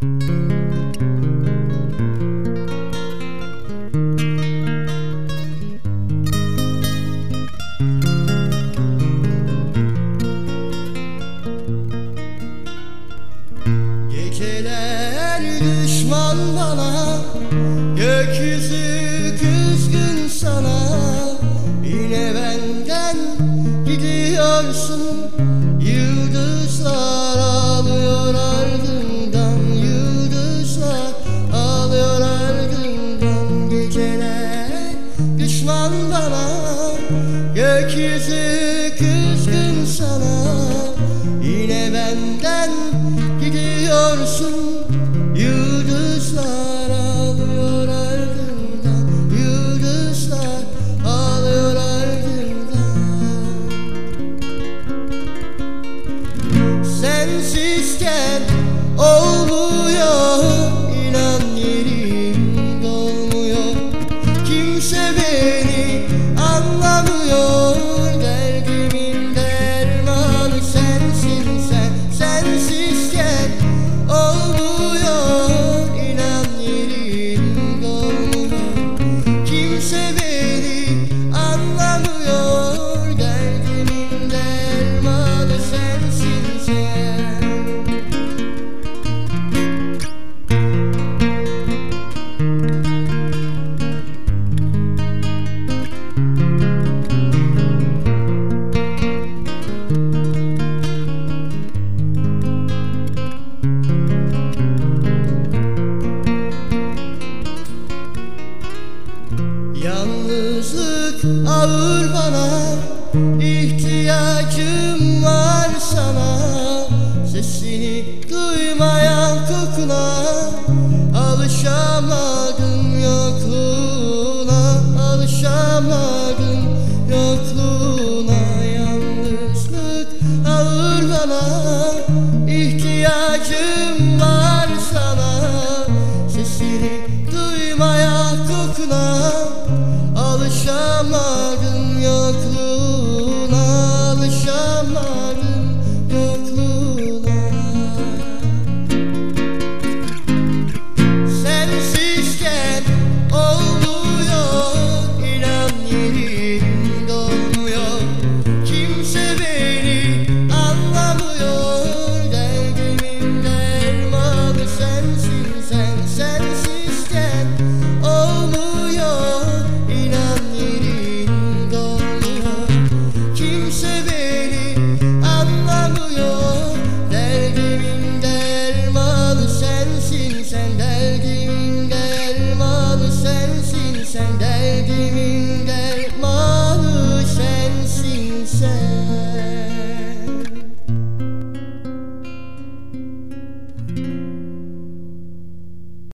Geceler düşman bana Gökyüzü küzgün sana. Yine benden gidiyorsun küskün sana. Yine benden gidiyorsun. Yıldızlar alıyor ardından. Yıldızlar alıyor ardından. Sensizken olmuyor. İnan yerim dolmuyor. Kimse beni anlamıyor ağır bana ihtiyacım var sana. Sesini duymayan kokuna Alışamadım yokluğuna Alışamadım yokluğuna. Yalnızlık ağır bana